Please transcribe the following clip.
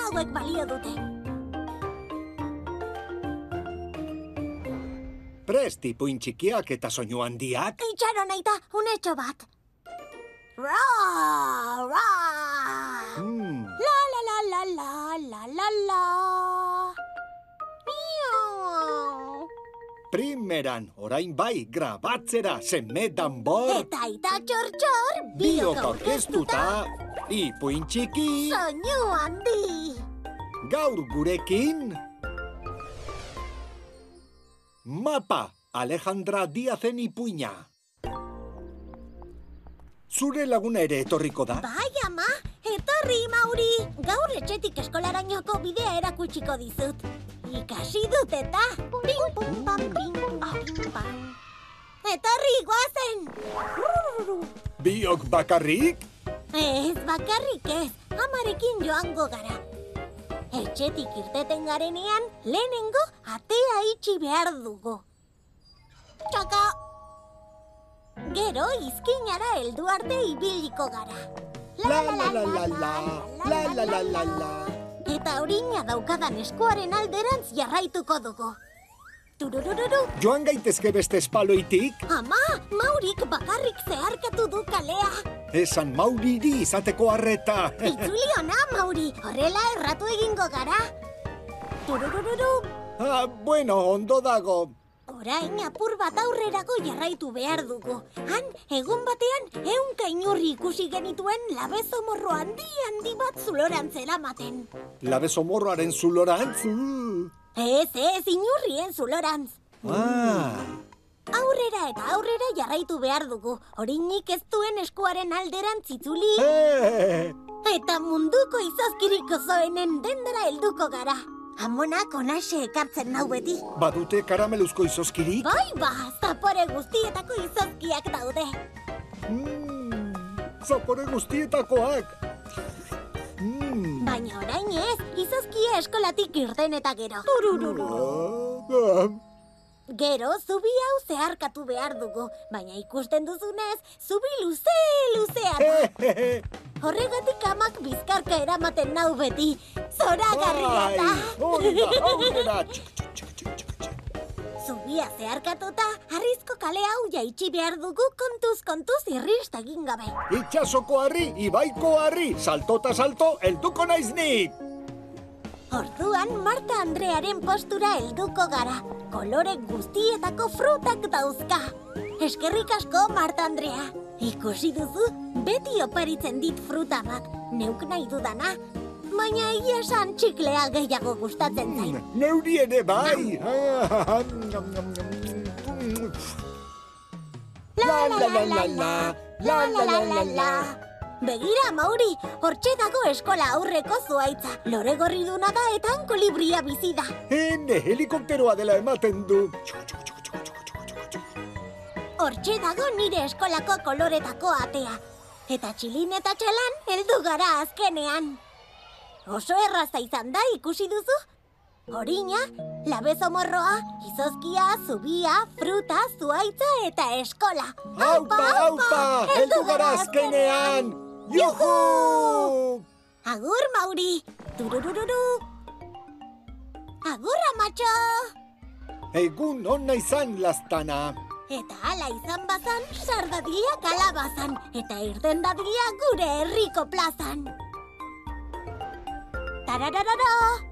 Hauek balio dute. Presti puin txikiak eta soinu handiak. Itxaron naita, unetxo bat. Ra, ra. Mm. La, la, la, la, la, la, la, la. Primeran, orain bai, grabatzera, seme danbor. Eta aita txor-txor, Biok aurkeztuta, ipuin txiki, Soinu handi. gaur gurekin... Mapa, Alejandra Diazen ipuina. Zure laguna ere etorriko da? Bai, ama, etorri, Mauri. Gaur etxetik eskolarainoko bidea erakutsiko dizut. Ikasi dut eta... Pim, pam, pim, pam. Etorri, guazen! Biok bakarrik? Ez, bakarrik ez, amarekin joango gara. Etxetik irteten garenean, lehenengo atea itxi behar dugu. Txaka! Gero izkinara heldu arte ibiliko gara. La la la la la, la la la la la. Eta orina daukadan eskuaren alderantz jarraituko dugu. Tururururu, Joan gaitezke beste espaloitik? ama, Maurik bakarrik zeharkatu du kalea. Esan mauriri izateko harreta. Itzuli ona, Mauri, horrela erratu egingo gara. Tururururu, ah, bueno, ondo dago. Orain apur bat aurrerago jarraitu behar dugu. Han, egun batean, ehunka inurri ikusi genituen labezo morro handi handi bat zulorantz eramaten. Labezo morroaren zulorantz. uh. Ez, ez, inurrien zulorantz. Ah, Aurrera eta aurrera jarraitu behar dugu. Horinik ez duen eskuaren alderantz itzuli. eh, Eta munduko izozkiriko zoenen dendera helduko gara. Amonak onaxe ekartzen nau beti. badute karameluzko izozkirik? Bai ba, zapore guztietako izozkiak daude. Mm, zapore guztietakoak. Mm. Baina orain ez, izozkia eskolatik irten eta gero. Turururu. Gero, zubi hau zeharkatu behar dugu. Baina ikusten duzunez, zubi luze, luzea da. Horregatik amak bizkarka eramaten nau beti. Zoragarria Bai, da. hori da. Zubia zeharkatuta, harrizko kale hau jaitsi behar dugu kontuz kontuz irrist egin gabe. Itxasoko harri, ibaiko harri, saltota salto, helduko naiz nik. Orduan Marta Andrearen postura helduko gara. Kolore guztietako frutak dauzka. Eskerrik asko, Marta Andrea. Ikusi duzu, beti oparitzen dit fruta bat, neuk nahi dudana. Baina egia esan txiklea gehiago gustatzen zait. Neuri ere bai. La la la la la, la la la la la. Begira, Mauri, hortxe dago eskola aurreko zuaitza. Lore gorriduna da eta hanko libria bizi da. Ene helikopteroa dela ematen du. Hortxe dago nire eskolako koloretako atea. Eta txilin eta txalan heldu gara azkenean. Oso erraza izan da ikusi duzu? Orina, labezo morroa, izozkia, zubia, fruta, zuaitza eta eskola. Aupa, aupa, heldu gara azkenean. Juhu! Agur, Mauri! Tururururu! Agur, amatxo! Egun onna izan lastana. Eta hala izan bazan, sardadia kalabazan, eta irten dadia gure herriko plazan. Tarararara!